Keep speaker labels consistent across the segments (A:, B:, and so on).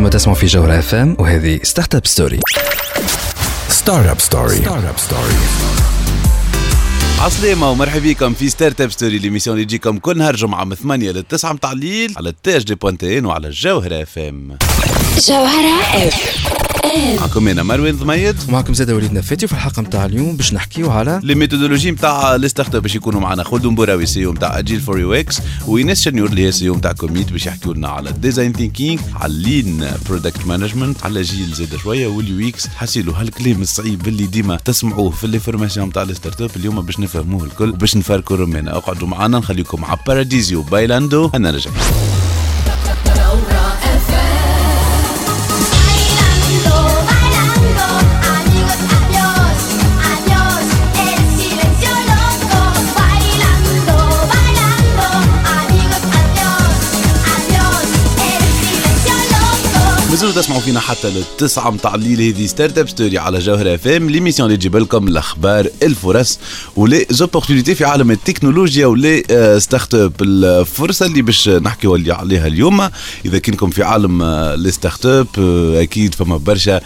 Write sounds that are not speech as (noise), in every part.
A: أنتم تسمعوا في جوهر اف ام وهذه ستارت اب ستوري
B: ستارت اب ستوري ستارت اب ستوري
C: عسلامة ومرحبا بكم في ستارت اب ستوري ليميسيون اللي تجيكم كل نهار جمعة من 8 ل 9 متاع الليل على التاج دي بوانتين وعلى الجوهرة اف ام
D: جوهرة اف
C: معكم أنا مروان ضميد
A: ومعكم زاد وليد نفاتي وفي الحلقة نتاع اليوم باش نحكيو على
C: لي ميثودولوجي نتاع لي ستارت اب باش يكونوا معنا. خلدون بوراوي سي أو نتاع اجيل فور يو إكس وايناس شنيور اللي هي سي أو نتاع كوميت باش يحكيوا لنا على الديزاين ثينكينج على اللين برودكت مانجمنت على جيل زاد شوية واليو إكس حسيلو هالكلام الصعيب اللي ديما تسمعوه في لي فورماسيون نتاع لي ستارت اب اليوم باش نفهموه الكل باش نفركوا رمانا اقعدوا معنا نخليكم على باراديزيو بايلاندو أنا رجع تسمعوا فينا حتى للتسعة متاع الليل. هذه ستارت اب ستوري على جوهرة اف ام ليميسيون اللي تجيب لكم الأخبار الفرص ولي زوبورتينيتي في عالم التكنولوجيا ولي ستارت اب الفرصة اللي باش نحكيو عليها اليوم إذا كنكم في عالم لي ستارت اب أكيد فما برشا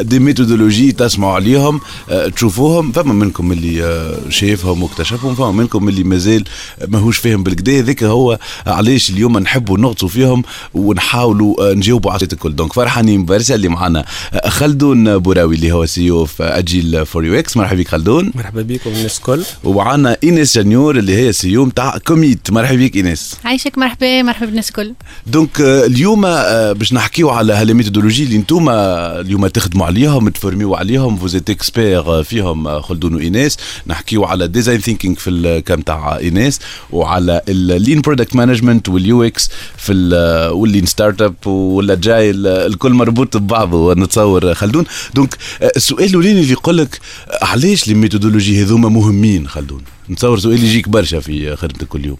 C: دي ميثودولوجي تسمعوا عليهم آه، تشوفوهم. فما منكم اللي آه، شايفهم واكتشفهم فما منكم اللي مازال ماهوش فاهم بالكدا هذاك هو علاش اليوم نحبوا نغطوا فيهم ونحاولوا نجاوبوا على الكل. دونك فرحانين برشا اللي معنا. آه، خلدون بوراوي اللي هو سي أو في أجيل فور يو إكس مرحبا بك خلدون
E: مرحبا بكم الناس الكل
C: ومعنا إينيس جانيور اللي هي سي أو نتاع كوميت. مرحبا بك إينيس.
F: عايشك مرحبا مرحبا بالناس الكل
C: دونك آه، اليوم آه، باش نحكيو على هالميثودولوجي اللي أنتم اليوم تخدموا عليهم تفورميو عليهم فوزيت اكسبير فيهم خلدون وايناس نحكيو على ديزاين ثينكينج في الكام تاع ايناس وعلى اللين برودكت مانجمنت واليو إكس في ال- واللين ستارت اب ولا جاي الكل مربوط ببعضه نتصور خلدون دونك آه، السؤال الأولاني اللي يقول لك آه، علاش لي ميثودولوجي هذوما مهمين؟ خلدون نتصور سؤال يجيك برشا في خدمتك كل يوم.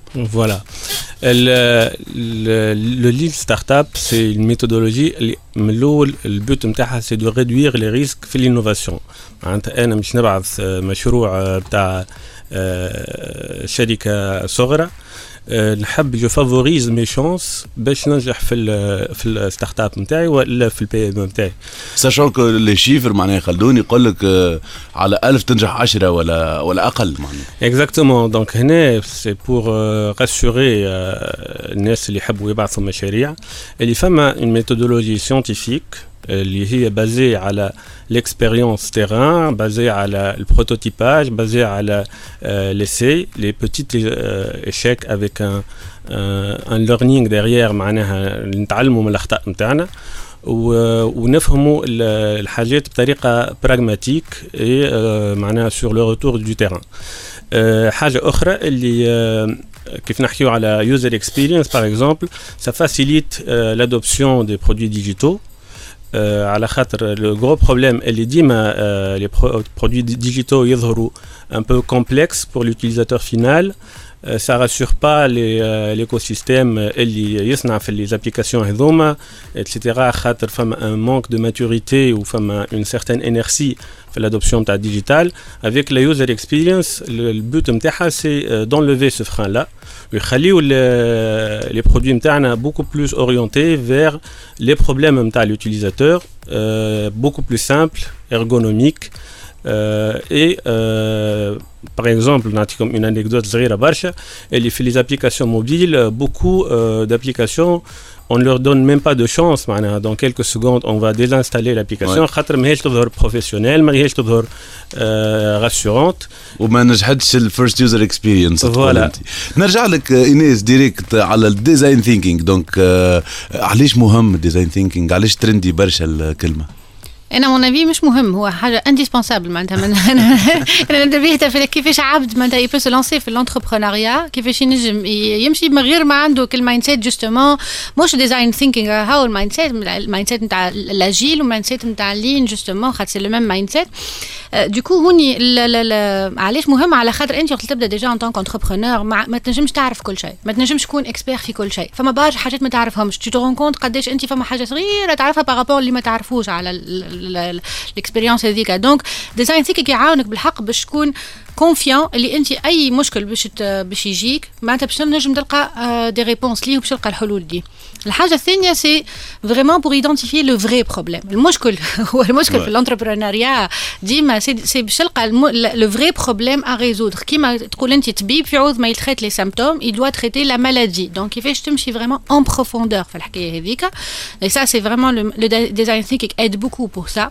E: Le, le Lean Startup, c'est une méthodologie. اللي من الأول البوت نتاعها سي دو ريدوير لي ريسك في الانوفاسيون معناتها أنا مش نبعث آه، مشروع بتاع شركة صغرى نحب جو فافوريز مي شانس باش ننجح في ال في الستارت اب نتاعي ولا في البي ام نتاعي
C: ساشون كو لي شيفر معناها خلدون يقول لك آه، على 1000 تنجح 10 ولا ولا أقل معناها
E: Exactement. Donc, هنا euh, rassurer euh, الناس اللي يحبوا يبعثوا مشاريع اللي فما une méthodologie scientifique اللي هي basée على l'expérience terrain, basée على le prototypage, basée على euh, l'essai, les petits euh, échecs avec un, un, un learning derrière معناها نتعلموا من الأخطاء نتاعنا و- ونفهموا ال- الحاجات بطريقه براغماتيك اي معناها سور لو روتور دو تيران حاجه اخرى اللي آه، كيف نحكيو على يوزر اكسبيرينس باغ اكزومبل سا فاسيليت لادوبسيون دي برودوي ديجيتaux آه، على خاطر لو غرو بروبليم اللي ديما آه، لي برودوي ديجيتaux يظهروا un peu complexes pour l'utilisateur final Euh, ça rassure pas les, euh, l'écosystème اللي يصنع في les applications هذوما etc خاطر فما un manque de maturité ou فما une certaine inertie في l'adoption تاع digital avec la user experience le, le but نتاعها c'est euh, d'enlever ce frein là ويخليو ال- les produits نتاعنا beaucoup plus orientés vers les problèmes نتاع l'utilisateur euh, beaucoup plus simple ergonomique euh, et euh, par exemple, نعطيكم une anecdote صغيرة برشا اللي في les applications mobiles euh, beaucoup euh, d'applications on ne leur donne même pas de chance معناها dans quelques secondes on va désinstaller l'application
C: Ouais.
E: خاطر ماهيش تظهر بروفيسيونيل ماهيش تظهر euh, rassurante
C: وما نجحتش الفيرست يوزر اكسبيرينس
E: Voilà.
C: نرجع لك آه، ايناس ديريكت على الديزاين ثينكينج دونك آه، علاش مهم الديزاين ثينكينج علاش ترندي برشا الكلمه
F: أنا مون افي مش مهم هو حاجة انديسبونسابل معناتها. (laughs) أنا نبهت في كيفاش عبد معناتها يبو سو لانسي في الانتربرونيا كيفاش ينجم يمشي من غير ما عنده كل مايند سيت جوستومون مش ديزاين ثينكينغ هاو المايند سيت المايند سيت نتاع الأجيل والمايند سيت نتاع اللين جوستومون خاطر سي لو ميم مايند سيت دوكو هوني لا لا لا علاش مهم؟ على خاطر أنت وقت تبدأ ديجا ان تونك انتربرونور ما تنجمش تعرف كل شيء. ما تنجمش تكون اكسبير في كل شيء. فما برشا حاجات ما تعرفهمش. تو ترون كونت قداش أنت فما حاجة صغيرة تعرفها بارابور اللي ما تعرفوش على الاكسبيريونس هذيك دونك ديزاين ثينكينغ يعاونك بالحق باش تكون كونفيون اللي أنت أي مشكل باش باش يجيك معناتها باش تنجم تلقى دي ريبونس ليه وباش تلقى الحلول دي. الحاجة الثانية سي فريمون بور ايدونتيفي لو فري بروبليم المشكل (laughs) هو المشكل. في الانتربرونيا ديما سي سي باش تلقى لو فري بروبليم ا ريزودر كيما تقول أنت طبيب في عوض ما يتريت لي سيمبتوم il doit traiter la maladie. دونك كيفاش تمشي فريمون ان بروفوندور في الحكاية هذيك. Ça c'est vraiment le, le design thinking aide beaucoup pour ça.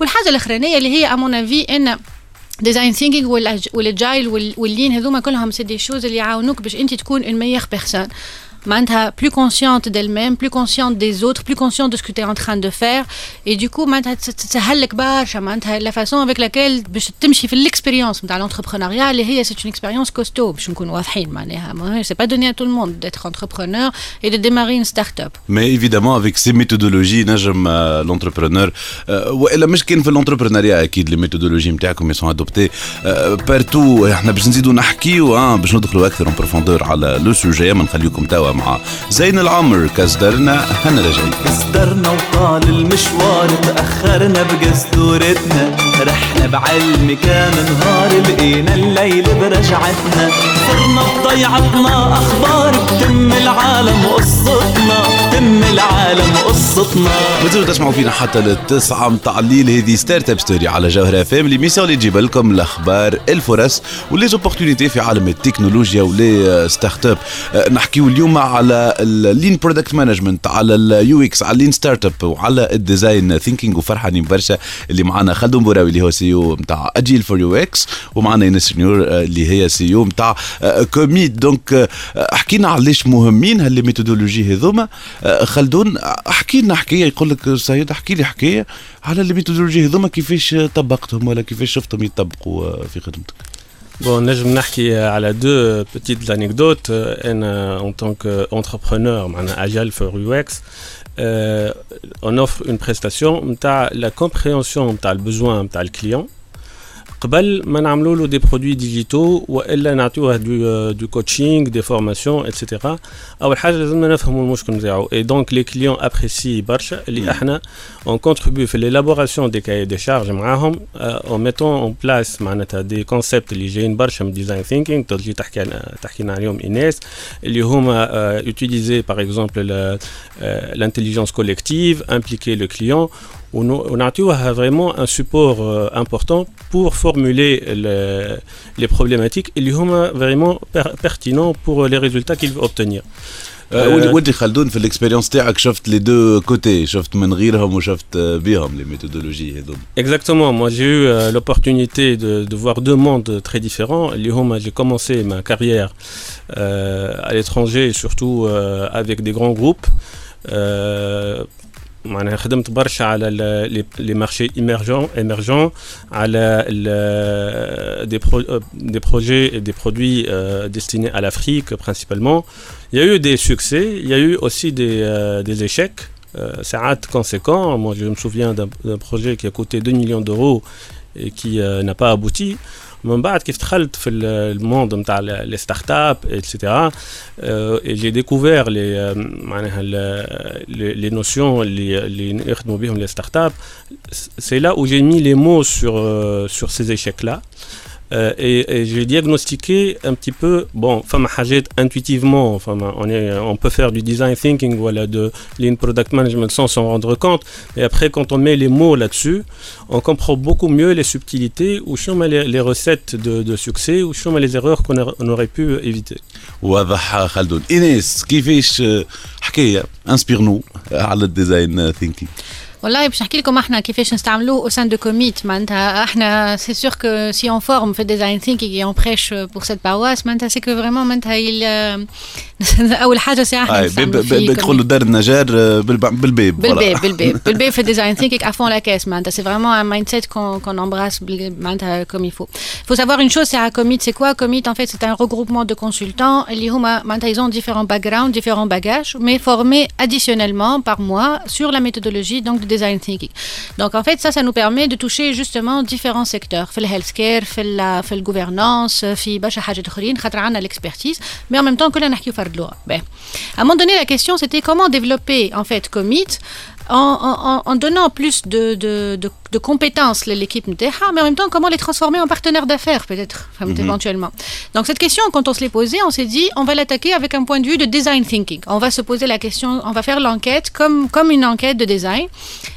F: والحاجة الأخرانية اللي هي à mon avis إن ديزاين ثينكينغ والاجايل واللين هذوما كلهم سي دي شوز اللي يعاونوك باش أنت تكون اون ميير بيرسون معناتها plus consciente d'elle-même, plus consciente des autres, plus consciente de ce que tu es en train de faire. Et du coup, معناتها تس- تسهل لك برشا معناتها la façon avec laquelle باش تمشي في الاكسبيريونس نتاع l'entrepreneuriat اللي هي c'est une expérience costaud باش نكون واضحين معناها ما- c'est pas donné à tout le monde d'être entrepreneur et de démarrer une start-up.
C: Mais évidemment, avec ces méthodologies, نجم آه، l'entrepreneur آه، والا مش كان في الانتربرونيا اكيد لي ميثودولوجي نتاعكم يسون ادوبتي بارتو احنا باش نزيدوا نحكيو اه باش ندخلوا اكثر اون بروفوندور على لو سوجي ما نخليكم توا مع زين العمر كصدرنا هنا
G: قصدرنا وطال المشوار تأخرنا بقصدورتنا. رحنا بعلم كان نهار لقينا الليل برجعتنا. صرنا بضيعتنا أخبار بتم العالم قصتنا بتم العالم قصتنا.
C: مازالوا تسمعوا فينا حتى للتسعة متاع الليل هذه ستارت اب ستوري على جوهر اف ام ليميسيون اللي تجيب لكم الاخبار الفرص ولي زوبورتونيتي في عالم التكنولوجيا ولي ستارت اب نحكيو اليوم على اللين برودكت مانجمنت على اليو إكس على اللين ستارت اب وعلى الديزاين ثينكينج وفرحانين برشا اللي معنا خالد بوراوي اللي هو سي أو نتاع اجيل فور يو إكس ومعنا اينس نيور أه، اللي هي سي أو نتاع كوميت دونك حكينا علاش مهمين هاللي ميثودولوجي هذوما. آه، خلدون احكي لنا حكاية يقول لك سيد احكي لي حكاية على الميثودولوجي هذوما كيفاش طبقتهم ولا كيفاش شفتهم يطبقوا آه، في خدمتك؟
E: بون نجم نحكي على دو بتيت انيكدوت أنا ان تانك انتربرونور معنا أجل في رويكس اون اوفر اون بريستاسيون نتاع لا كومبريونسيون نتاع البوزوان نتاع الكليون قبل ما نعملوا له دي برودوي ديجيتو والا نعطيوه دو دو كوتشينغ دي فورماسيون اتسيتيرا اول حاجه لازمنا نفهموا المشكل نتاعو اي دونك لي كليون ابريسي برشا اللي احنا اون كونتريبيو في ليلابوراسيون دي كاي دي شارج معاهم اون ميتون اون بلاس معناتها دي كونسيبت اللي جايين برشا من ديزاين ثينكينغ تجي تحكي تحكي لنا عليهم ايناس اللي هما يوتيليزي باغ اكزومبل l'intelligence collective, impliquer le client. On, on a vraiment un support euh, important pour formuler le- les problématiques et les sont vraiment per- pertinents pour les résultats qu'il veut obtenir.
C: أه، ودي ودي خلدون في الاكسبيريونس تاعك شفت لي دو كوتي شفت من غيرهم وشفت أه، بيهم لي ميثودولوجي هذوما
E: Exactement, moi j'ai eu euh, l'opportunité de, de voir deux mondes très différents. Lyon, j'ai commencé ma carrière euh, à l'étranger, surtout euh, avec des grands groupes. Euh, معناها خدمت برشا على لي مارشي ايمرجون ايمرجون على دي des projets et des produits euh, destinés à l'Afrique principalement. Il y a eu des succès, il y a eu aussi des, euh, des échecs. Euh, ساعات conséquents. Moi, je me souviens d'un d'un projet qui a coûté 2 millions d'euros et qui euh, n'a pas abouti. من بعد كيف دخلت في ال- الموند نتاع لي ستارت اب اتسيتيرا et j'ai découvert les euh, معناها ال- les les notions اللي اللي يخدموا بهم les start up c'est là où j'ai mis les mots sur euh, sur ces échecs là Euh, et, et j'ai diagnostiqué un petit peu, bon, femme حاجات intuitivement, enfin, on, est, on peut faire du design thinking, voilà, de lean product management sans s'en rendre compte, mais après quand on met les mots là-dessus, on comprend beaucoup mieux les subtilités ou sont les, les recettes de, de succès ou sont les erreurs qu'on a- on aurait pu éviter.
C: واضح خلدون ايناس كيفاش أه، حكايه انسبيرنو على الديزاين ثينكينج
F: والله باش نحكي لكم احنا كيفاش نستعملوه او سان دو كوميت معناتها احنا سي سور كو سي اون فورم في ديزاين ثينكينغ اي اون بريش بور سيت باواس معناتها سي كو فريمون معناتها il- (laughs) اول حاجه سي احنا نستعملوا فيه
C: بدخلوا دار النجار أه، بالب- بالباب
F: بالباب بالباب بالباب في الديزاين ثينكينغ à fond la caisse معناتها (laughs) c'est vraiment un mindset qu'on qu'on embrasse بال- معناتها comme il faut. Il faut savoir une chose c'est à Commit c'est quoi Commit en fait c'est un regroupement de consultants اللي هما معناتها ils ont différents backgrounds différents bagages mais formés additionnellement par mois sur la méthodologie donc de donc en fait, ça, ça nous permet de toucher justement différents secteurs. Fait le healthcare, fait la, fait le gouvernance, euh, fait bacha hajat khorin, l'expertise, mais en même temps que la nahki fardloa. Ben, à un moment donné, la question c'était comment développer en fait Commit en, donnant plus de, de, de, de compétences l'équipe ah, mais en même temps, comment les transformer en partenaires d'affaires, peut-être, mhm. éventuellement. Donc, cette question, quand on se l'est posée, on s'est dit, on va l'attaquer avec un point de vue de design thinking. On va se poser la question, on va faire l'enquête comme, une enquête de design.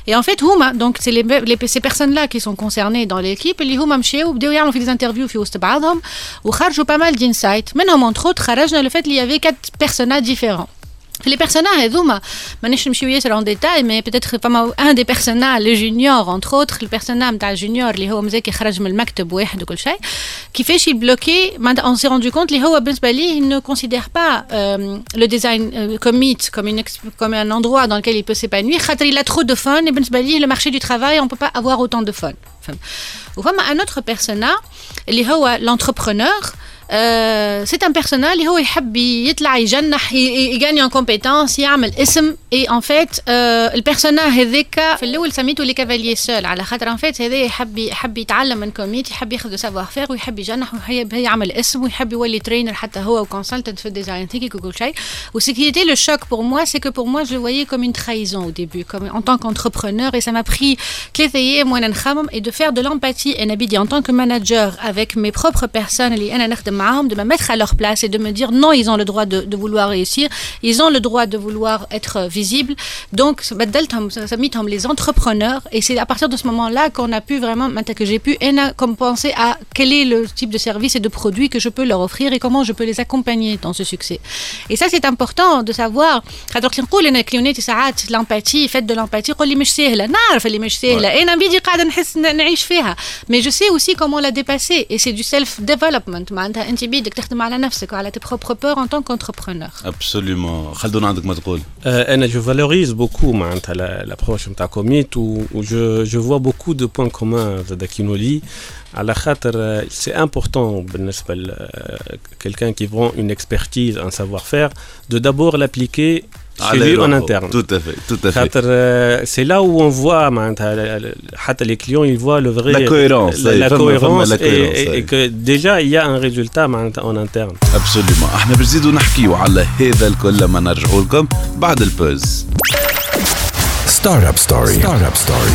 F: Et en fait, Houma, donc, c'est les, ces personnes-là qui sont concernées dans l'équipe, les Houma Msheo, on fait des interviews, on fait pas mal d'insights. non, entre autres, le fait qu'il y avait quatre personnages différents. Les personnages هذوما مانيش نمشيو ياسر en détail mais peut-être فما un des personnages le junior entre autres le personnage نتاع الجونيور اللي هو مزاكي خرج من المكتب واحد وكل شيء كيفاش يبلوكي معناتها on s'est rendu compte اللي هو بالنسبه ليه il ne considère pas euh, le design euh, comme mythe comme une ex- comme un endroit dans lequel il peut s'épanouir خاطر il a trop de fun et بالنسبه ليه le marché du travail on peut pas avoir autant de fun فهمت وفما un autre personnage اللي هو l'entrepreneur آه، سي ان بيرسونال اللي هو يحب يطلع يجنح ي- ي- يغني ان كومبيتونس يعمل اسم اي ان فيت البيرسونال هذاك في الاول سميته لي كافاليي سول على خاطر ان فيت هذا يحب يحب يتعلم من كوميت يحب ياخذ سافوار فير ويحب يجنح ويحب يعمل اسم ويحب يولي ترينر حتى هو وكونسلتنت في الديزاين ثينكينج وكل شيء وسي qui était le choc pour moi c'est que pour moi je le voyais comme une trahison au début comme en tant qu'entrepreneur et ça m'a pris ثلاثة ايام وانا نخمم et de faire de l'empathie et نبيدي en tant que manager avec mes propres personnes اللي انا نخدم معاهم de me mettre à leur place et de me dire non, ils ont le droit de, vouloir réussir, ils ont le droit de vouloir être visibles. Donc, ça bah, mis les entrepreneurs et c'est à partir de ce moment-là qu'on a pu vraiment, que j'ai pu compenser à quel est le type de service et de produit que je peux leur offrir et comment je peux les accompagner dans ce succès. Et ça, c'est important de savoir. L'empathie, faites de l'empathie, mais je sais aussi comment la dépasser et c'est du self-development. انت بيدك تخدم على نفسك وعلى tes propres peurs en tant qu'entrepreneur
C: ابسوليومون خلدون عندك ما تقول
E: Euh, Anna, je valorise beaucoup معناتها la- l'approche نتاع كوميت و و je, je vois beaucoup de points communs زاد كي نولي على خاطر euh, c'est important بالنسبة ل euh, quelqu'un qui vend une expertise, un savoir-faire, de d'abord l'appliquer chez lui en interne.
C: Tout à fait, tout à fait.
E: خاطر euh, c'est là où on voit معناتها ل- ل- حتى les clients ils voient le vrai
C: La cohérence,
E: la,
C: أي،
E: la
C: فما- فما
E: cohérence
C: la
E: et,
C: cohérence،
E: et,
C: أي.
E: et que déjà il y a un résultat معناتها en interne
C: ابسوليومون احنا باش نزيدوا نحكيوا على هذا الكل لما نرجعوا لكم بعد البوز
B: Startup Story. Startup Story.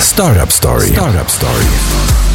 B: Startup Story. Startup Story.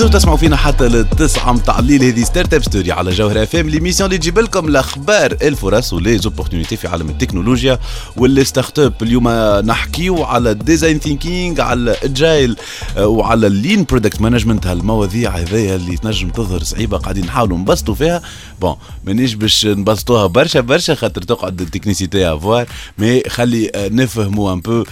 C: مازالوا تسمعوا فينا حتى للتسعة متاع الليل هذه ستارت اب ستوري على جوهر اف ام ليميسيون اللي تجيب لكم الاخبار الفرص ولي زوبورتينيتي في عالم التكنولوجيا واللي ستارت اب اليوم نحكيو على الديزاين ثينكينج على الاجايل وعلى اللين برودكت مانجمنت هالمواضيع هذيا اللي تنجم تظهر صعيبة قاعدين نحاولوا نبسطوا فيها. بون مانيش باش نبسطوها برشا برشا خاطر تقعد التكنيسيتي افوار مي خلي آه، نفهموا ان بو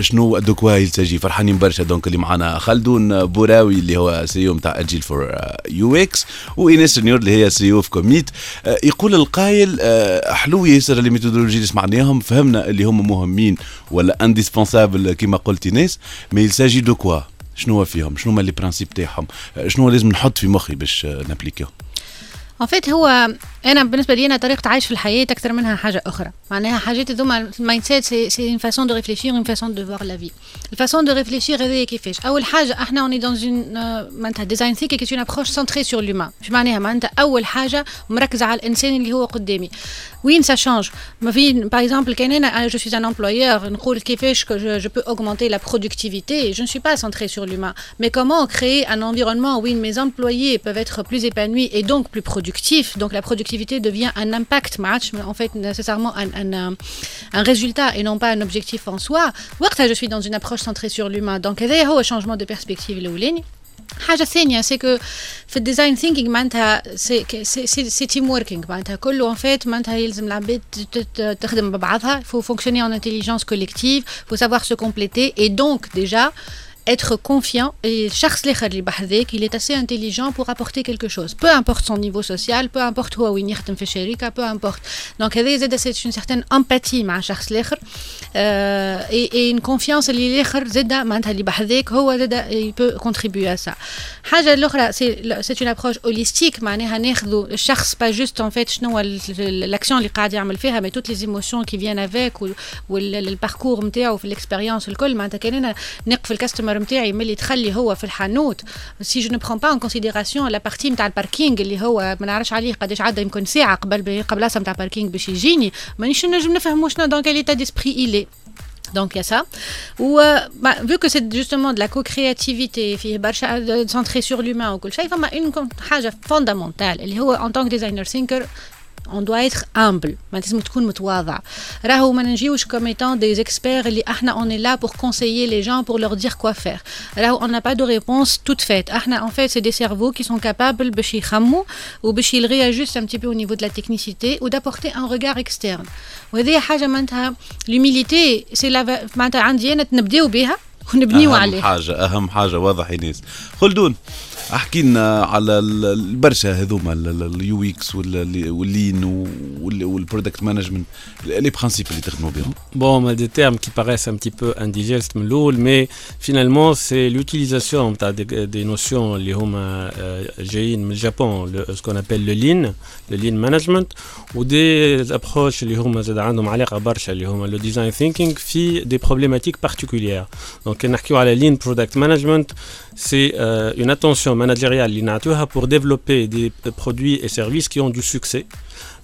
C: شنو دو كوا يلتجي فرحانين برشا. دونك اللي معنا خلدون بوراوي اللي هو سي أو نتاع اجيل فور يو إكس وإيناس سنيور اللي هي سي أو في كوميت. آه، يقول القايل آه، حلو ياسر اللي ميثودولوجي اللي سمعناهم فهمنا اللي هم مهمين ولا انديسبونسابل كما قلت إيناس مي يلساجي دو كوا شنو فيهم؟ شنو هما لي برانسيب تاعهم؟ آه، شنو لازم نحط في مخي باش نابليكيو
F: ان فيت هو انا بالنسبه لي انا طريقه عيش في الحياه اكثر منها حاجه اخرى معناها حاجات هذوما المايند سيت سي سي اون فاسون دو ريفليشير اون فاسون دو فوار لا في الفاسون دو ريفليشير هذه كيفاش اول حاجه احنا اوني دون اون معناتها ديزاين ثينك كي اون ابروش سنتري سور لومان مش معناها معناتها اول حاجه مركزه على الانسان اللي هو قدامي وين سا شانج ما في باغ اكزومبل كان انا جو سوي ان امبلويور نقول كيفاش que je, je peux augmenter la productivité je ne suis pas centré sur l'humain mais comment créer un environnement où mes employés peuvent être plus épanouis et donc plus productifs donc la productivité devient un impact match mais en fait nécessairement un, un, un, un résultat et non pas un objectif en soi وقتها je suis dans une approche centrée sur l'humain donc هذا هو changement de perspective الاولاني حاجه ثانيه سي كو في الديزاين ثينكينج معناتها سي سي سي, سي تيم وركينج معناتها كله ان فيت معناتها يلزم العباد تخدم ببعضها faut fonctionner en intelligence collective faut savoir se compléter et donc déjà être confiant et الشخص الاخر اللي بحذاك il est assez intelligent pour apporter quelque chose peu importe son niveau social peu importe هو وين يخدم في الشركه peu importe donc هذا زاد c'est une certaine empathie مع الشخص الاخر euh, et, et une confiance اللي الاخر زاد معناتها اللي بحذاك هو زاد il peut contribuer à ça حاجه الاخرى c'est c'est une approche holistique معناها ناخذوا الشخص pas juste en fait شنو هو الاكسيون اللي قاعد يعمل فيها mais toutes les émotions qui viennent avec والباركور نتاعو في الاكسبيريونس الكل معناتها كان انا نقف الكاستمر نتاعي ملي تخلي هو في الحانوت. سي جو نو برون با ان كونسيديراسيون لا بارتي نتاع الباركينغ اللي هو ما نعرفش عليه قداش عدى يمكن ساعة قبل قبل نتاع باركينغ باش يجيني. مانيش نجم نفهم شنو دون كال ايتا ديسبري إلي Donc il y a ça. Ou euh, bah, vu que c'est justement de la co-créativité, فيه برشا centré sur l'humain وكل شيء فما une حاجة fondamentale. اللي هو en tant que designer thinker on doit être humble ما لازم تكون متواضع راهو ما نجيوش comme étant des experts اللي احنا on est là pour conseiller les gens pour leur dire quoi faire راهو on n'a pas de réponse toute faite احنا en fait c'est des cerveaux qui sont capables باش يخموا وباش ils réajustent un petit peu au niveau de la technicité ou d'apporter un regard externe وهذه حاجة معناتها l'humilité c'est la معناتها عندي انا نبداو بها ونبنيو
C: اهم
F: عليه
C: حاجه اهم حاجه واضح ايناس خلدون احكي لنا على ال- البرشا هذوما اليو اكس واللين والبرودكت مانجمنت لي برانسيب اللي تخدموا بهم
E: Bon, on a des termes qui paraissent un petit peu indigestes, من الأول, mais finalement, c'est l'utilisation t'as des, des notions اللي هما euh, جايين من الجابون, le- ce qu'on appelle le lean, le lean management, ou des approches اللي هما زاد عندهم علاقة برشا اللي هما le design thinking في des problématiques particulières. Donc, كي نحكيو على lean product management, c'est euh, une attention managériale l'inatura pour développer des produits et services qui ont du succès.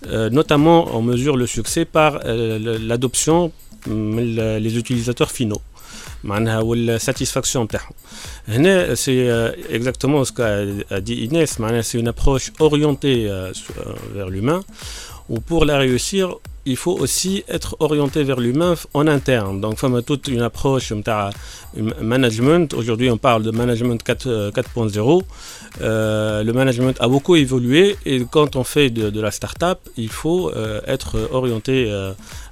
E: Euh, notamment, on mesure le succès par euh, l'adoption hum, les utilisateurs finaux. La satisfaction. C'est exactement ce qu'a dit Inès. C'est une approche orientée vers l'humain ou pour la réussir, il faut aussi être orienté vers l'humain en interne. Donc, toute une approche management. Aujourd'hui, on parle de management 4.0. Euh, euh, le management a beaucoup évolué et quand on fait de, la start-up, il faut euh, être orienté euh,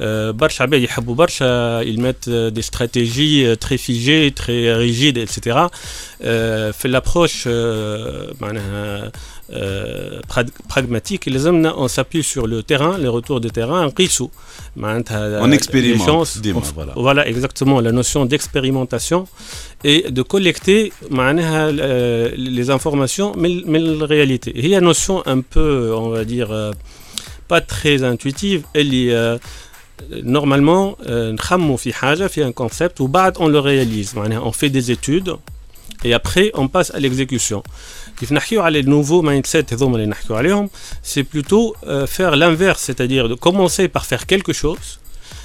E: برشا عباد يحبوا برشا يلمات دي استراتيجي تري فيجي تري ريجيد اتسيتيرا في لابروش pragmatique les hommes on s'appuie sur le terrain les retours de terrain ben,
C: on expérimente
E: chances,
C: voilà.
E: voilà. exactement la notion d'expérimentation et de collecter ben, euh, les informations mais, mais la réalité il y a une notion un peu on va dire euh, pas très intuitive elle est euh, normalement, euh, on fait un concept, ou on le réalise. On fait des études et après on passe à l'exécution. Les nouveaux mindset, c'est plutôt euh, faire l'inverse, c'est-à-dire commencer par faire quelque chose.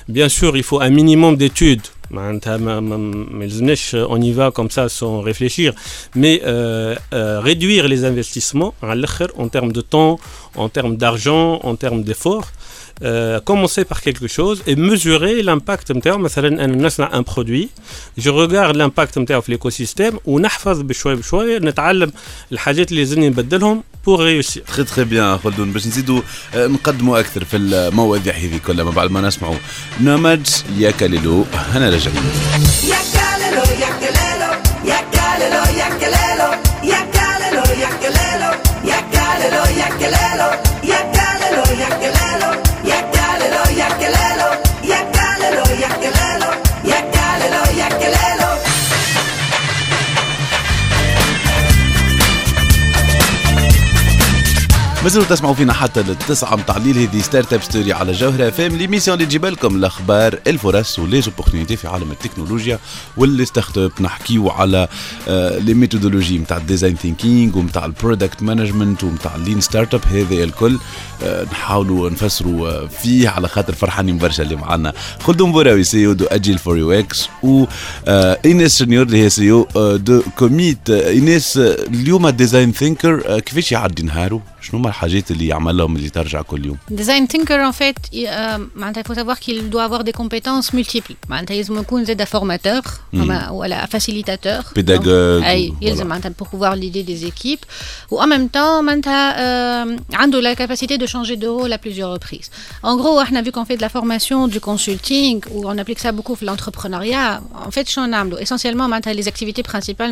E: Bien sûr, il faut un minimum d'études. Euh, on y va comme ça sans réfléchir, mais réduire les investissements en termes de temps, en termes d'argent, en termes d'efforts. Euh, commencer par quelque chose et mesurer l'impact نتاعو مثلا أنا نصنع un produit. Je regarde l'impact نتاعو في l'écosystème ونحفظ بشوي بشوي نتعلم الحاجات اللي لازمني نبدلهم pour réussir.
C: تخي تخي بيان خلدون باش نزيدوا نقدموا أكثر في المواضيع هذه كلها بعد ما نسمعوا نمج يا كاليلو هنا راجعين
H: Ya calelo, ya calelo,
C: مازالوا تسمعوا فينا حتى للتسعة متاع الليل. هذه ستارت اب ستوري على جوهرة فام ليميسيون اللي تجيب لكم الأخبار الفرص ولي زوبورتينيتي في عالم التكنولوجيا واللي ستارت اب نحكيو على آه، لي ميثودولوجي نتاع الديزاين ثينكينغ ومتاع البرودكت مانجمنت ومتاع اللين ستارت اب هذا الكل آه، نحاولوا نفسروا آه، فيه على خاطر فرحانين برشا اللي معنا. خلدون بوراوي سي أو دو اجيل فور يو إكس و آه، ايناس سنيور اللي هي سي أو دو كوميت آه، ايناس آه، اليوم ديزاين ثينكر كيفاش يعدي نهاره؟
F: Design thinker, en fait, euh, il faut savoir qu'il doit avoir des compétences multiples. Il est un formateur, un facilitateur, un pédagogue pour pouvoir l'idée des équipes. Ou en même temps, il a euh، la capacité de changer de rôle à plusieurs reprises. En gros, vu qu'on fait de la formation, du consulting, où on applique ça beaucoup à l'entrepreneuriat, en fait, il y a des activités principales.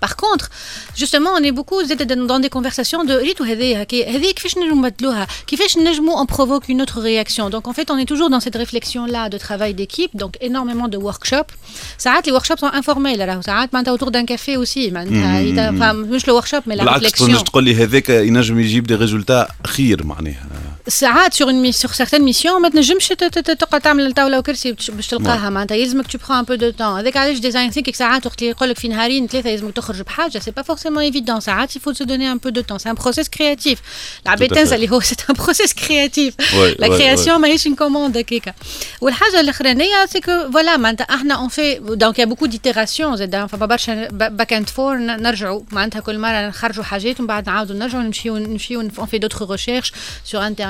F: Par contre, justement, on est beaucoup dans des conversations de ⁇ on provoque une autre réaction ⁇. Donc, en fait, on est toujours dans cette réflexion-là de travail d'équipe, donc énormément de workshops. Ça arrête, les workshops sont informels. Ça autour d'un café aussi. Enfin, le workshop, mais la réflexion... ⁇ ساعات سور اون سور سيغتان ميسيون ما تنجمش تقعد تعمل طاوله وكرسي باش تلقاها معناتها يلزمك تو أن بو دو تون هذاك علاش ديزاين ثينكينغ ساعات وقت يقول لك في نهارين ثلاثة يلزمك تخرج بحاجه سي با فورسيمون ايفيدون ساعات يفوت تو دوني ان بو دو تون سي ان بروسيس كرياتيف العباد تنسى اللي هو سي ان
C: بروسيس
F: كرياتيف
C: لا
F: كرياسيون ماهيش ان كوموند هكاك والحاجة الاخرانيه سي كو فوالا معناتها إحنا اون في دونك يا بوكو ديتيراسيون زاد فما برشا باك اند فور نرجعوا معناتها كل مره نخرجوا حاجات ومن بعد نعاودوا نرجعوا نمشيو نمشيو اون في دوتر ريشيرش سور انترنت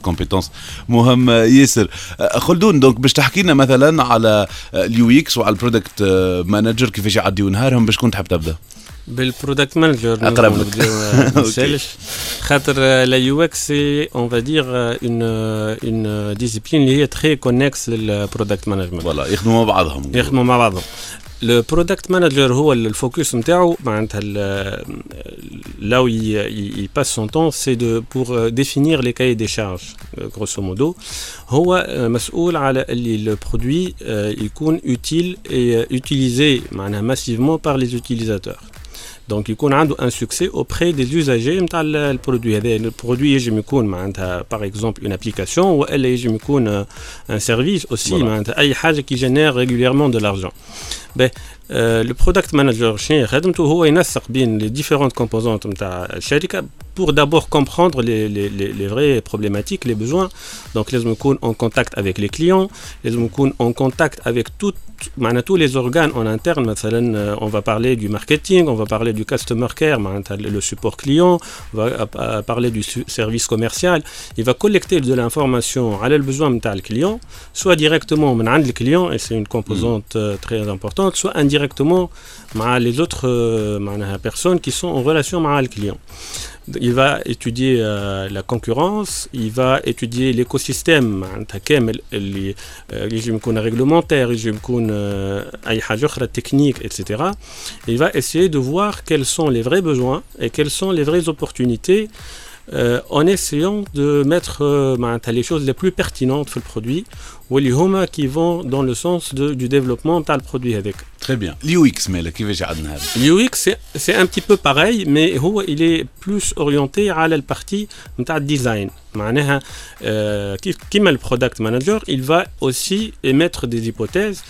C: كومبيتونس مهم آه، ياسر آه، خلدون دونك باش تحكي لنا مثلا على اليو إكس وعلى البرودكت مانجر كيفاش يعديوا نهارهم باش كنت تحب تبدأ؟
E: بالبرودكت مانجر
C: أقرب لك.
E: نسالش (laughs) خاطر لا يو إكس اون فا دير اون اون ديسيبلين اللي هي تري كونكس للبرودكت مانجمنت
C: فوالا يخدموا مع بعضهم.
E: يخدموا مع بعضهم. لو برودكت مانجر هو الفوكس نتاعو معناتها là où il, il- il passe son temps c'est de pour euh, définir les cahiers des charges euh, grosso modo هو آه، مسؤول على اللي البرودوي يكون utile et euh, utilisé معناها massivement par les utilisateurs دونك يكون عنده ان سوكسي اوبري دي زوزاجي نتاع البرودوي هذا البرودوي يجم يكون معناتها باغ اكزومبل اون ابليكاسيون والا يجم يكون ان سيرفيس اوسي
C: Voilà.
E: معناتها اي حاجه كي جينير ريغوليرمون دو لارجون لو برودكت مانجر شنو خدمته هو ينسق بين لي ديفيرونت كومبوزونت نتاع الشركه pour d'abord comprendre les, les, les, les vraies problématiques, les besoins. Donc, les يكون en contact avec les clients, les يكون en contact avec tout, معناها, tous les organes en interne. مثلا, euh, on va parler du marketing, on va parler du customer care, معناتها, le support client, on va euh, euh, parler du su- service commercial. Il va collecter de l'information على البزوان نتاع الكليون, soit directement من عند الكليون, et c'est une composante euh, très importante, soit indirectement directement les autres euh, personnes qui sont en relation avec le client. Il va étudier euh, la concurrence, il va étudier l'écosystème, les euh, régimes réglementaires, les régimes techniques, etc. Il va essayer de voir quels sont les vrais besoins et quelles sont les vraies opportunités. En essayant de mettre euh, les choses les plus pertinentes sur le produit, ou les qui vont dans le sens du développement
C: de produit avec. Très bien. L'UX, mais
E: L'UX, c'est un petit peu pareil, mais il est plus orienté à la partie design. Euh, qui le product manager, il va aussi émettre des hypothèses,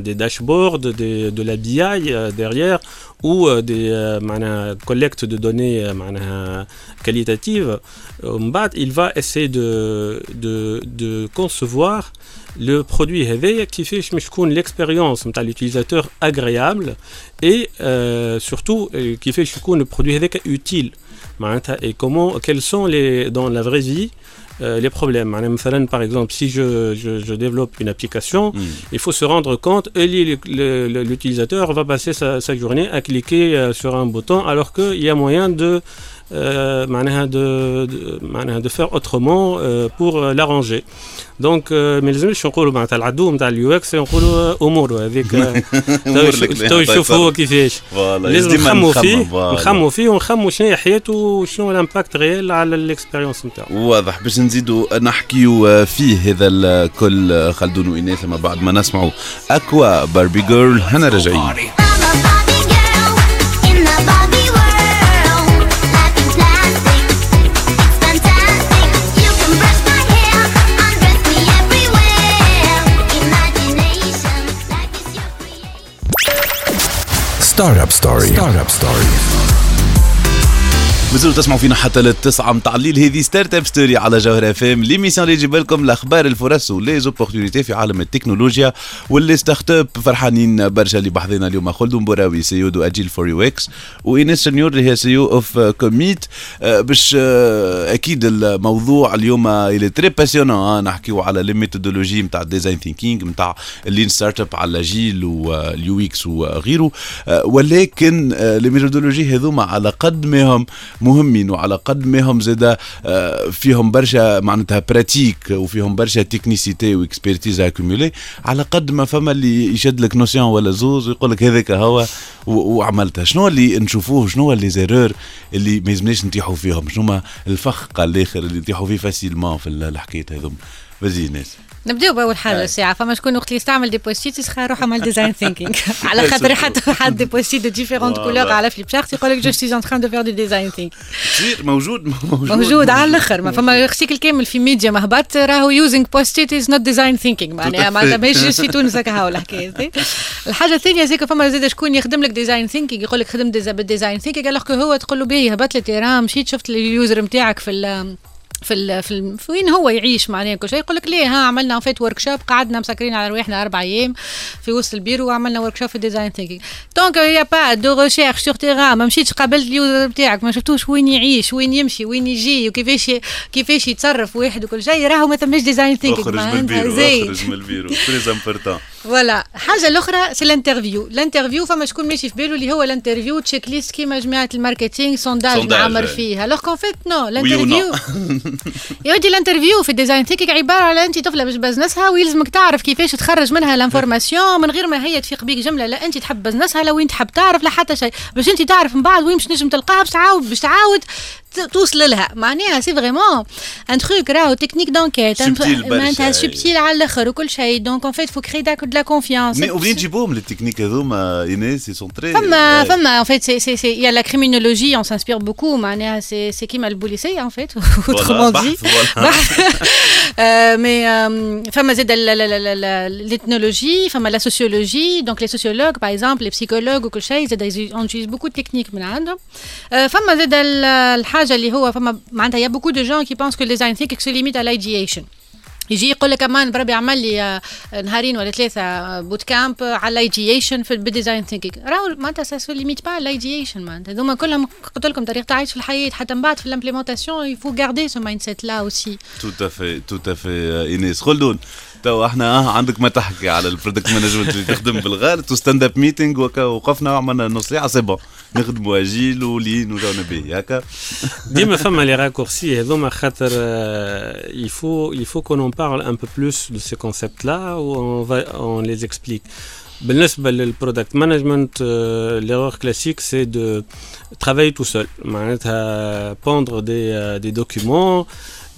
E: des dashboards, des, de la BI euh, derrière, ou euh, des collectes de données qualitatives. Il va essayer de, de, de concevoir le produit هذايا كيفاش باش تكون l'expérience نتاع l'utilisateur agréable et euh, surtout euh, كيفاش يكون البرودوي هذاك utile معناتها et comment quels sont les dans la vraie vie euh, les problèmes معناها مثلا par exemple si je, je, je développe une application il faut se rendre compte que le- le- le- l'utilisateur va passer sa, sa journée à cliquer euh, sur un bouton alors qu'il y a moyen de euh, معناها de, de, معناها de faire autrement euh, pour euh, l'arranger دونك ما لازمش نقولوا معناتها العدو نتاع اليو إكس نقولوا اموره هذيك تو يشوف. هو كيفاش لازم نخموا فيه. نخموا فيه ونخموا شنو هي حياته وشنو الامباكت ريال على الاكسبيريونس نتاعو
C: واضح باش نزيدوا نحكيوا فيه هذا الكل خلدون وإناث ما بعد ما نسمعوا أكوا باربي جيرل هنا راجعين
B: Startup Story. Startup Story.
C: مازالوا تسمعوا فينا حتى للتسعة متاع الليل هذه ستارت اب ستوري على جوهر اف ام ليميسيون اللي يجيب لكم الاخبار الفرص ولي زوبورتينيتي في عالم التكنولوجيا. واللي ستارت اب فرحانين برشا اللي بحضينا اليوم. خلدون بوراوي سي دو اجيل فور يو إكس وإيناس شنيور اللي هي سي اوف كوميت باش آه، أكيد الموضوع اليوم الي تري باسيونون نحكيو على لي ميثودولوجي نتاع الديزاين ثينكينج نتاع اللين ستارت اب على جيل واليو إكس وغيره آه، ولكن لي ميثودولوجي هذوما على قد ما هم مهمين وعلى قد ما هم زادا آه، فيهم برشا معناتها براتيك وفيهم برشا تكنيسيتي واكسبيرتيز اكومولي على قد ما فما اللي يشد لك نوسيون ولا زوز ويقول لك هذاك هو وعملتها. شنو اللي نشوفوه؟ شنو اللي زيرور اللي ما يلزمناش نطيحوا فيهم؟ شنو الفخ قال الآخر اللي نطيحوا فيه فاسيلمون في ال- الحكاية هذوم فازي ناس.
F: نبداو بأول حاجة الساعة فما شكون وقت اللي يستعمل دي بوستيت يسخى روح عمل ديزاين ثينكينغ على (laughs) خاطر حتى حد دي بوستيت دو ديفيرونت. كولور على فليب شارت يقول لك جو سوي ان تران دو فير دو ديزاين ثينكينغ
C: موجود موجود.
F: موجود على الآخر. ما فما ارتيكل كامل في ميديا مهبط راهو يوزينغ بوستيت از نوت ديزاين ثينكينغ معناها معناتها ماهيش في تونس هكا هاو الحكاية. (laughs) الحاجة الثانية زيك فما زاد شكون يخدم لك ديزاين ثينكينغ يقول لك ديزا- بالديزاين ثينكينغ الوغ كو هو تقول له باهي هبط لي تيران مشيت شفت اليوزر نتاعك في في ال في, ال في وين هو يعيش معناها كل شيء؟ يقول لك ليه؟ ها عملنا فيت ورك شوب قعدنا مسكرين على رواحنا أربع أيام في وسط البيرو وعملنا ورك شوب في الديزاين ثينكينغ دونك يا با دو ريشيرش سور تيران ما مشيتش قابلت اليوزر نتاعك ما شفتوش وين يعيش وين يمشي وين يجي وكيفاش كيفاش يتصرف واحد وكل شيء. راهو ما ثماش ديزاين ثينكينغ
C: أخرج من البيرو أخرج من البيرو. تري امبورتون
F: فوالا حاجة الأخرى سي الانترفيو. الانترفيو فما شكون ماشي في باله اللي هو الانترفيو تشيك ليست كيما جماعة الماركتينغ سونداج
C: إيه.
F: فيه. الوغ كون فيت نو الانترفيو يا ودي الانترفيو في الديزاين. ثينكينغ عبارة على انت طفلة باش بزنسها ويلزمك تعرف كيفاش تخرج منها الانفورماسيون من غير ما هي تفيق بيك جملة. لا انت تحب بزنسها لا وين تحب تعرف لا حتى شيء. باش انت تعرف من بعد وين باش نجم تلقاها باش تعاود باش تعاود توصل لها. معناها سي فريمون ان تروك راهو تكنيك دونكيت معناتها. سبتيل على الآخر وكل شيء. دونك اون فيت فو كري داك de la confiance.
C: Mais oubliez les techniques euh, Inès, ils sont très.
F: Femme, femme, en fait, il y a la criminologie, on s'inspire beaucoup. C'est qui m'a le boulissé, en fait, (laughs) autrement bah, dit. (laughs) Bah, (laughs) euh, mais euh, femme, l'ethnologie, femme, la sociologie. Donc, les sociologues, par exemple, les psychologues ou quelque chose, on utilise beaucoup de techniques. Femme, il y a beaucoup de gens qui pensent que le design se limite à l'ideation. يجي يقول لك كمان بربي عمل لي آه، نهارين ولا ثلاثة بوت كامب على الايديشن في الديزاين ثينكينج راهو معناتها سا سو ليميت با الايديشن معناتها. هذوما كلهم قلت لكم طريقة عيش في الحياة حتى من بعد في الامبليمونتاسيون يفو غاردي سو مايند سيت لا اوسي
C: توت افي توت افي ايناس خلدون تو احنا اه عندك ما تحكي على البرودكت مانجمنت اللي تخدم بالغالب تو ستاند اب ميتينغ وكا وقفنا وعملنا نص ساعه سي بون نخدموا اجيل ولين وجونا به هكا
E: ديما فما لي راكورسي هذوما خاطر euh, il faut il faut qu'on en parle un peu plus de ces concepts là où on va on les explique بالنسبة للبرودكت مانجمنت l'erreur classique c'est de travailler tout seul معناتها pondre des, euh, des documents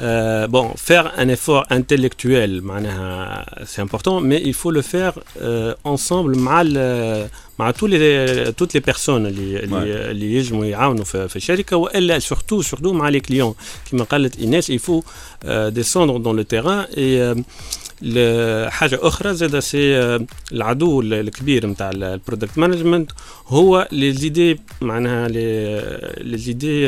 E: euh, bon, faire un effort intellectuel, معناها, c'est important, mais il faut le faire euh, ensemble مع ال- مع tous les, toutes les personnes اللي اللي, اللي يجموا يعاونوا في, في الشركة والا surtout surtout مع les clients كما قالت ايناس il faut euh, descendre dans le terrain et euh, ل- حاجه اخرى زاد سي آه، العدو ال- الكبير نتاع البرودكت مانجمنت هو لي زيدي معناها لي زيدي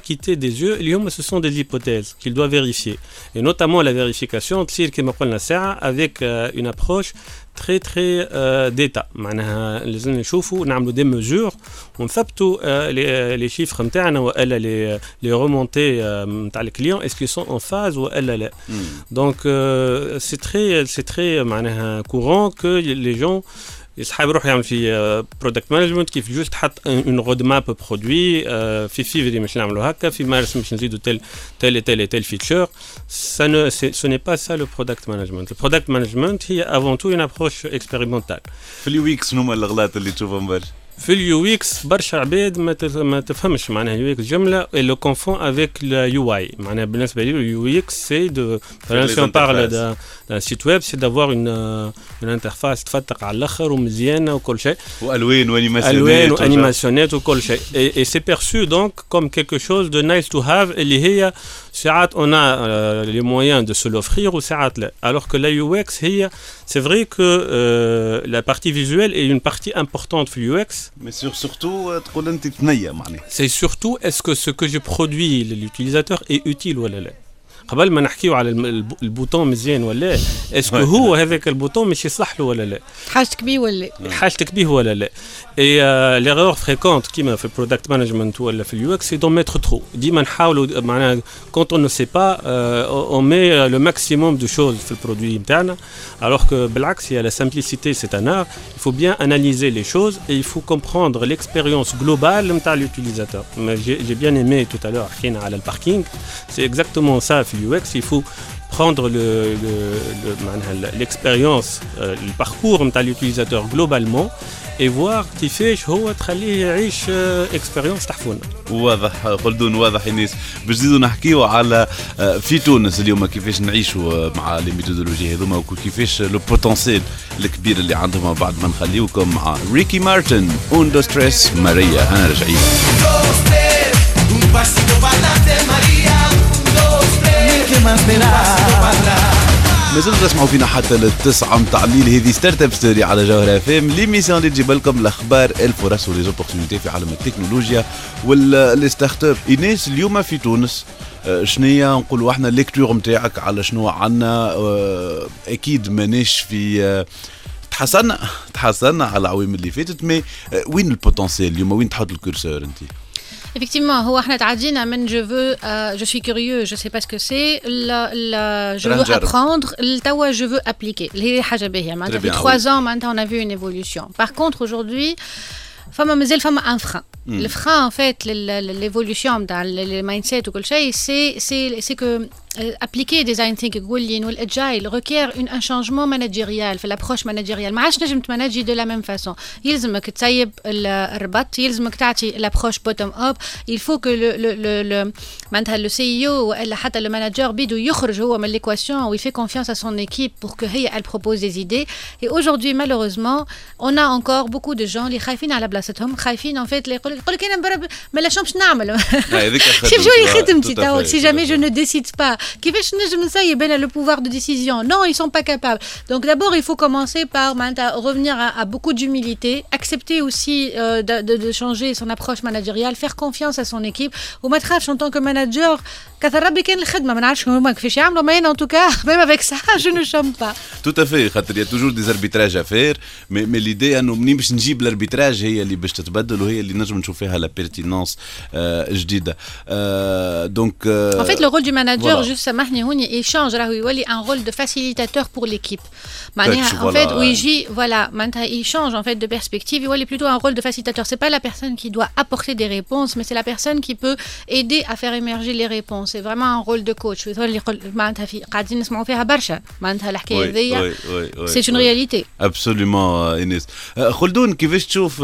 E: quitter des yeux. Ce sont des hypothèses qu'il doit vérifier. Et notamment la vérification, avec euh, une approche très très euh, d'État. On des mesures, on fabto euh, les, euh, les chiffres les, les remontées euh, les clients, est-ce qu'ils sont en phase ou elle hmm. Donc euh, c'est très, c'est très courant que les gens يسحب روح يعمل يعني في آه، برودكت مانجمنت كيف جوست تحط اون رود ماب برودوي في فيفري باش نعملوا هكا في مارس باش نزيدوا تل تل تل تل فيتشر سا نو سو ني با سا لو برودكت مانجمنت البرودكت مانجمنت هي افون تو اون ابروش اكسبيريمونتال
C: في لي ويكس شنو هما اللي تشوفهم برشا.
E: في اليو اكس برشا عباد ما تف- ما تفهمش معناها اليو اكس جمله لو كونفون افيك اليو اي معناها بالنسبه لي اليو اكس سي دو
C: les
E: si on parle
C: interfaces.
E: d'un d'un site web c'est d'avoir une euh, une interface تفتق على الاخر ومزيانه وكل شيء
C: والوان وانيماسيونات
E: الوان
C: وجا.
E: وانيماسيونات وكل شيء et, et c'est perçu donc comme quelque chose de nice to have اللي هي ساعات on a euh, les moyens de se l'offrir وساعات لا alors que la UX هي c'est vrai que euh, la partie visuelle est une partie importante في اليو
C: تقول انت تنيا معناها
E: c'est surtout est-ce que ce que je produis l'utilisateur est utile ولا لا قبل ما نحكيو على الم- الب- البوتون مزيان ولا اسكو هو هذاك البوتون مش يصلح له ولا لا
F: حاجتك بيه ولا
E: حاجتك به ولا لا Et euh, l'erreur fréquente qui m'a fait product management ou elle fait UX, c'est d'en mettre trop. Quand on ne sait pas, euh, on met euh, le maximum de choses sur le produit interne, alors que Black, il y a la simplicité, c'est un art. Il faut bien analyser les choses et il faut comprendre l'expérience globale de l'utilisateur. J'ai bien aimé tout à l'heure à le parking, c'est exactement ça UX. Il faut prendre l'expérience, le, le, le, le parcours de l'utilisateur globalement et voir كيفاش هو تخليه يعيش expérience تحفونه
C: واضح خلدون واضح الناس باش نزيدوا نحكيو على آه، في تونس اليوم كيفاش نعيشوا آه، مع لي ميثودولوجي هذوما وكيفاش لو بوتنسيال الكبير اللي عندهم. بعد ما نخليوكم مع ريكي مارتن اون دو ستريس ماريا أنا مازلتوا تسمعوا فينا حتى للتسعة متاع الليل. هذه ستارت اب ستوري على جوهر اف ام ليميسيون اللي تجيب لكم الأخبار الفرص وليزوبورتينيتي في عالم التكنولوجيا واللي ستارت اب إيناس اليوم في تونس. آه، شنية نقولوا إحنا الليكتور نتاعك على شنو عنا؟ آه، أكيد ماناش في آه، تحسنا تحسنا على العوام اللي فاتت مي وين البوتنسيال اليوم؟ وين تحط الكورسور انت؟
F: Effectivement, هو احنا تعدينا من je veux, euh, je suis curieux, je sais pas ce que c'est, la, la, je veux
C: نجرب.
F: apprendre, التوا je veux appliquer. اللي هي حاجة باهية معناتها
C: Très
F: في
C: bien,
F: trois ans maintenant on a vu une évolution. Par contre aujourd'hui فما مازال فما ان frein. Le frein en fait ل- ل- l'évolution نتاع le mindset وكل شيء c'est c'est c'est que euh, appliquer design thinking واللين والagile requiert une, un changement managérial في l'approche managériale ما عادش نجم تمانجي de la même façon يلزمك تسيب ال- الربط يلزمك تعطي l'approche bottom up il faut que le le le, le معناتها le CEO والا حتى le manager بيدو يخرج هو من l'équation où il fait confiance à son équipe pour que هي elle propose des idées et aujourd'hui malheureusement on a encore beaucoup de gens اللي خايفين على بلاصتهم خايفين en fait اللي يقول يقول لك انا برب ما لا شنو باش نعمل
C: هذيك
F: شوف
C: خدمتي.
F: شو اللي
C: آه،
F: خدمتي
C: tout à
F: تو
C: fait,
F: si
C: tout à
F: Qui
C: fait
F: le pouvoir de décision Non, ils sont pas capables. Donc d'abord, il faut commencer par ben, revenir à, beaucoup d'humilité, accepter aussi euh, de, changer son approche managériale, faire confiance à son équipe. Au Matraf, en tant que manager, كثر ربي كان الخدمه ما نعرفش هما كيفاش يعملوا mais en tout cas même avec ça je ne chôme pas (laughs)
C: Tout à fait خاطر يا توجور دي اربيتراج افير مي مي ليدي انه منين باش نجيب الاربيتراج هي اللي باش تتبدل وهي اللي نجم نشوف فيها لا بيرتينونس جديده دونك
F: En fait, le rôle du manager,
C: voilà.
F: juste سامحني هوني, il change راهو يولي un rôle de facilitateur pour l'équipe. معناها,
C: Coach,
F: en fait,
C: voilà.
F: ويجي, voilà, معناتها, il change en fait de perspective, il يولي plutôt un rôle de facilitateur. C'est pas la personne qui doit apporter des réponses, mais c'est la personne qui peut aider à faire émerger les réponses. Vraiment un rôle de coach. اللي يقول- معناتها في قاعدين نسمعوا فيها برشا. معناتها الحكاية هذيا c'est une réalité.
C: ابسوليومون اينيس آه، خلدون كيفاش تشوف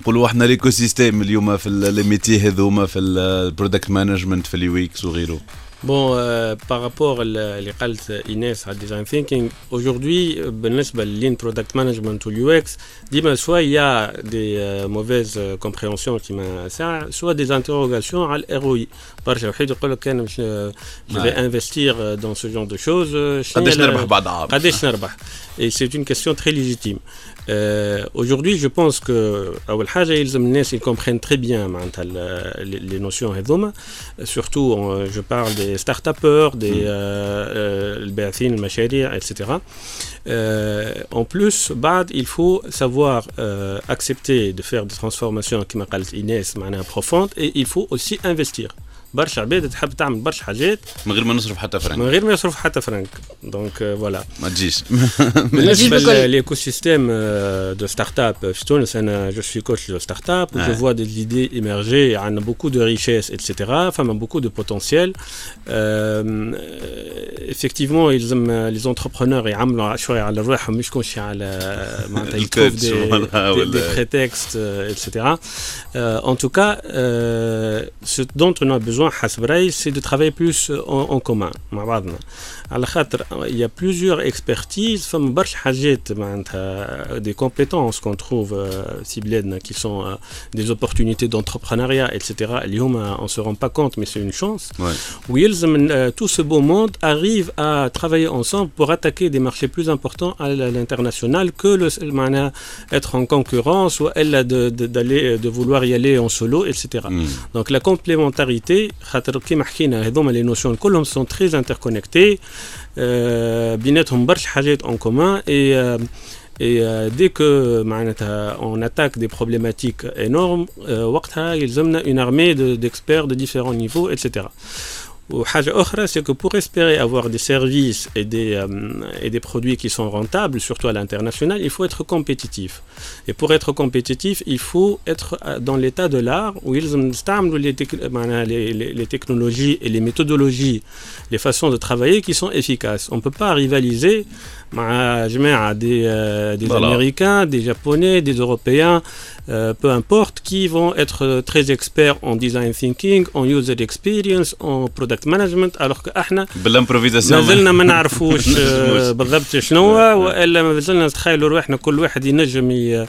C: نقولوا إحنا ليكو سيستيم اليوم في لي ميتي هذوما في البرودكت مانجمنت في اليو إكس وغيره
E: Bon, euh, par rapport اللي قالت ايناس على design thinking, aujourd'hui بالنسبة للين product management واليو اكس ديما soit il y a des euh, mauvaises euh, compréhensions كيما ساعة soit des interrogations على الROI برشا واحد يقول لك انا مش je vais
C: Ouais.
E: investir euh, dans ce genre de choses euh, شنو
C: قداش
E: هي ال-
C: نربح بعد عام
E: قداش نربح et c'est une question très légitime Euh, aujourd'hui, je pense que ils comprennent très bien hein, les notions euh, Surtout, euh, je parle des start des bâtines, euh, etc. En plus, il faut savoir accepter de faire des transformations qui Inès, profondes, et il faut aussi investir. برشا عباد تحب تعمل برشا حاجات
C: من غير ما نصرف حتى فرنك
E: من غير ما يصرف حتى فرنك دونك فوالا
C: ما تجيش (laughs)
E: بالنسبه (laughs)
F: بالكل.
E: للايكوسيستيم de start-up في تونس انا جو سوي كوتش de start-up
C: Ouais.
E: je vois des idées émerger عندنا beaucoup de richesses etc فما beaucoup de potentiel Euh, effectivement يلزم les entrepreneurs يعملوا شويه على روحهم مش كلشي على معناتها
C: الكوتش
E: يتروف des,
C: ولا-
E: des,
C: ولا-
E: des prétextes euh, etc Euh, en tout besoin, c'est de travailler plus en, en commun على خاطر il y a plusieurs expertises فما برشا حاجات معناتها des compétences qu'on trouve euh, في بلادنا qui sont euh, des opportunités d'entrepreneuriat etc اللي هما on se rend pas compte mais c'est une chance
C: Ouais.
E: ويلزم euh, tout ce beau monde arrive à travailler ensemble pour attaquer des marchés plus importants à l'international que le معناها être en concurrence ou elle de de- d'aller de vouloir y aller en solo etc
C: مم.
E: donc la complémentarité خاطر كيما حكينا هذوما les notions كلهم sont très interconnectés euh, بيناتهم برشا حاجات en commun et euh, et euh, dès que معناتها on attaque des problématiques énormes euh, وقتها يلزمنا une armée de- d'experts de différents niveaux etc Haja Okhra, c'est que pour espérer avoir des services et des, euh, et des produits qui sont rentables, surtout à l'international, il faut être compétitif. Et pour être compétitif, il faut être euh, dans l'état de l'art où ils ont euh, ben, les, les, les technologies et les méthodologies, les façons de travailler qui sont efficaces. On ne peut pas rivaliser مع جماعة des, euh, des
C: Voilà.
E: Américains, des Japonais, des Européens, euh, peu importe, qui vont être très experts en design thinking, en user experience, en product management, alors que احنا
C: بالامبروفيزاسيون
E: ما زلنا ما نعرفوش آه،
C: نجموش.
E: بالضبط شنو هو، والا ما زلنا نتخيلوا روحنا كل واحد ينجم ي-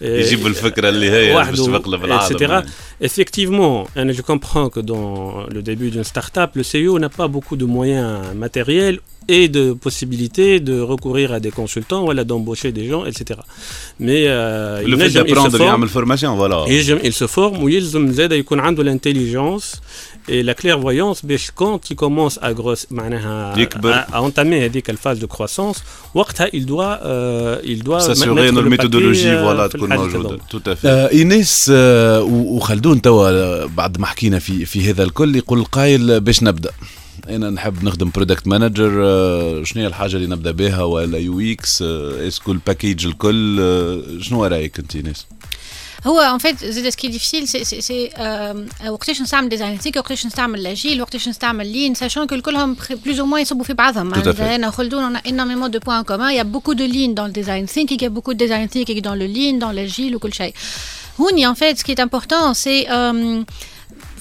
C: يجيب الفكره اللي هي باش
E: وحده
C: تقلب العالم
E: etc.
C: يعني.
E: Effectivement, hein, je comprends que dans le début d'une start-up, le CEO n'a pas beaucoup de moyens matériels et de possibilités de recourir à des consultants ou à d'embaucher des gens, etc. Mais euh,
C: لو
E: ينجم-
C: فيت
E: il se
C: ابروندر
E: forme-
C: يعمل فورماسيون فوالا
E: يلزم il se forme ويلزم زاد يكون عنده l'intelligence et la clairvoyance باش quand il commence à grosse معناها
C: يكبر.
E: à, à entamer هذيك الفاز de croissance وقتها il doit euh, il doit
C: ساسيغي
E: mettre
C: انه
E: le
C: الميثودولوجي
E: paquet, euh,
C: فوالا
E: في
C: تكون
E: الحاجة
C: موجوده
E: هذوما.
C: تو ايناس آه، و- وخلدون خلدون توا بعد ما حكينا في في هذا الكل يقول القايل باش نبدا أنا نحب نخدم برودكت مانجر آه، شنو هي الحاجة اللي نبدأ بها؟ ولا يو إكس اسكو الباكيج الكل آه، شنو رأيك أنت ناس
F: هو ان فيت زيد سكي ديفيسيل سي سي سي وقتاش نستعمل ديزاينتيك وقتاش نستعمل لاجيل وقتاش نستعمل لين ساشون كو كلهم بلوز أو موان يصبوا في بعضهم. أنا خلدون أنا انوميمون دو بوان كومان يا بوكو دو لين دون الديزاين ثينكينغ يا بوكو ديزاين ثينكينغ دون لو لين دون لاجيل وكل شيء. هوني ان فيت سكي امبورتون سي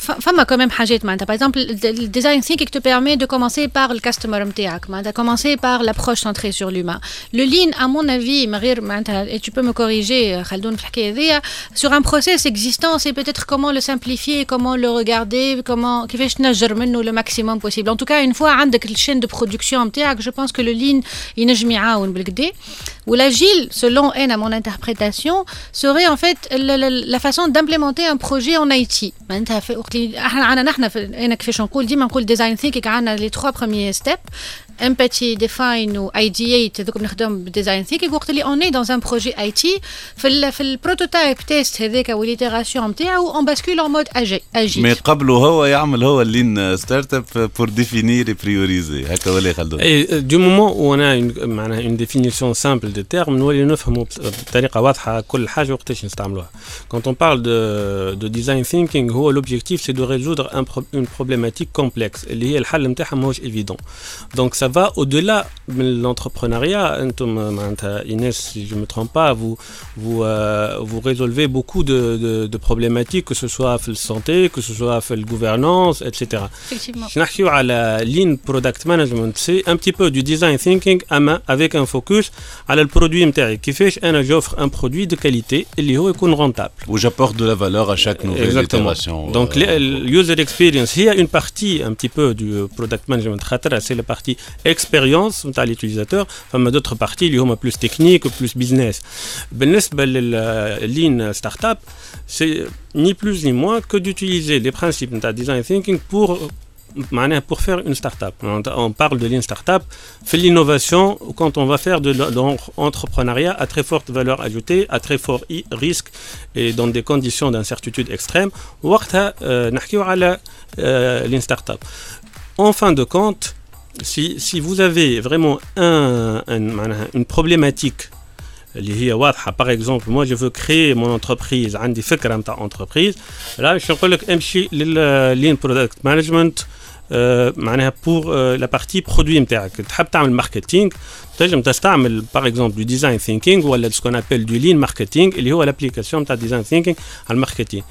F: فما quand même حاجات معناتها par exemple le design thinking te permet de commencer par le customer نتاعك معناتها commencer par l'approche centrée sur l'humain le lean à mon avis من غير معناتها et tu peux me corriger خلدون في الحكايه هذيا sur un process existant c'est peut-être comment le simplifier comment le regarder comment كيفاش تنجر منه le maximum possible en tout cas une fois عندك الشين de production نتاعك je pense que le lean ينجم يعاون بالكدا ou l'agile, selon N à mon interprétation, serait en fait la, la, la façon d'implémenter un projet en Haïti. Maintenant, on a fait design thinking, on les trois premiers steps. نحن في انا كيفاش نقول ديما نقول ديزاين ثينكينغ عندنا لي تخوا بروميير ستيب امباتي ديفاين و ايدييت هذوك بنخدم بالديزاين ثينكينغ وقت اللي اون اي دون ان بروجي اي تي في ال في البروتوتايب تيست هذاك واليتيراسيون نتاعو اون باسكول اون مود
C: مي
F: اجيل
C: قبله هو يعمل هو اللين ستارت اب بور ديفينير بريوريزي هكا ولا خلدون
E: Et euh, du moment où on a une, معناها une définition simple des termes, نولي نفهموا بط- بطريقة واضحة كل حاجة وقتاش نستعملوها. Quand on parle de, de design thinking, هو l'objectif c'est de résoudre un pro- une problématique complexe اللي هي الحل نتاعها ماهوش évident. Donc va au-delà de l'entrepreneuriat. Hein, Inès, si je ne me trompe pas, vous, vous, euh, résolvez beaucoup de, problématiques, que ce soit à la santé, que ce soit à la gouvernance, etc.
F: Effectivement.
E: Je à la ligne product management, c'est un petit peu du design thinking à main, avec un focus à le produit qui fait que j'offre un produit de qualité et qui rentable.
C: Où j'apporte de la valeur à chaque nouvelle
E: Exactement.
C: Euh,
E: Donc,
C: euh,
E: user experience, il y a une partie un petit peu du euh, product management, c'est la partie expérience نتاع l'utilisateur فما d'autres parties اللي هما plus techniques plus business بالنسبة للlean startup c'est ni plus ni moins que d'utiliser les principes نتاع design thinking pour معناها pour faire une start-up. On on parle de lean start-up, fait l'innovation quand on va faire de l'entrepreneuriat à très forte valeur ajoutée, à très fort i- risque et dans des conditions d'incertitude extrême. وقتها euh, نحكيو على euh, lean start-up. En fin de compte, si, si vous avez vraiment un, un, معناها une problématique اللي هي واضحه باغ اكزومبل مو جو فو كري مون انتربريز عندي فكره نتاع انتربريز لا باش نقول لك امشي لللين برودكت مانجمنت معناها بور لا بارتي برودوي نتاعك تحب تعمل ماركتينغ تنجم تستعمل باغ اكزومبل دو ديزاين ثينكينغ ولا سكون ابل دو لين ماركتينغ اللي هو لابليكاسيون نتاع ديزاين ثينكينغ على الماركتينغ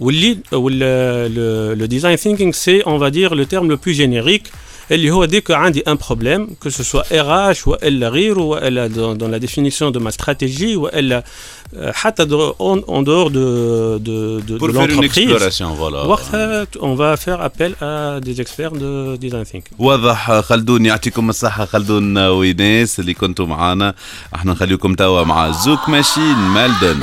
E: واللي le design thinking c'est on va dire le terme le plus générique اللي هو dès que عندي un problème que ce soit RH والا غيره والا dans, dans la définition de ma stratégie والا euh, حتى de- en, en dehors de, de, de,
C: pour
E: de
C: faire une
E: l'entreprise
C: exploration voilà
E: وقتها on va faire appel à des experts de design thinking
C: واضح خلدون يعطيكم الصحة خلدون ويناس اللي كنتوا معانا احنا نخليكم توا مع زوك ماشين مالدن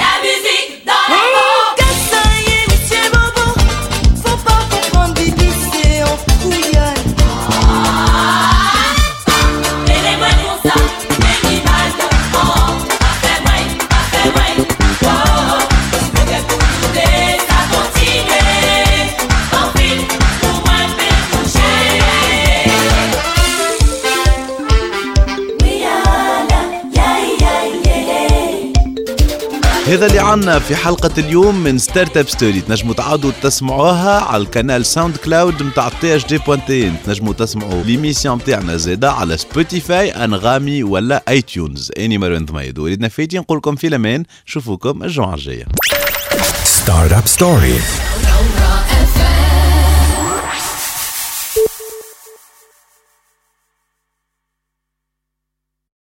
C: هذا اللي عنا في حلقة اليوم من ستارت اب ستوري تنجموا تعاودوا تسمعوها على القناة ساوند كلاود نتاع تي اش دي بوانتين تنجموا تسمعوا ليميسيون نتاعنا زادا على سبوتيفاي أنغامي ولا اي تيونز أني مروان ضميد وليدنا فايتي نقول لكم في الأمان. نشوفوكم الجمعة الجاية.
B: Startup Story.
D: FM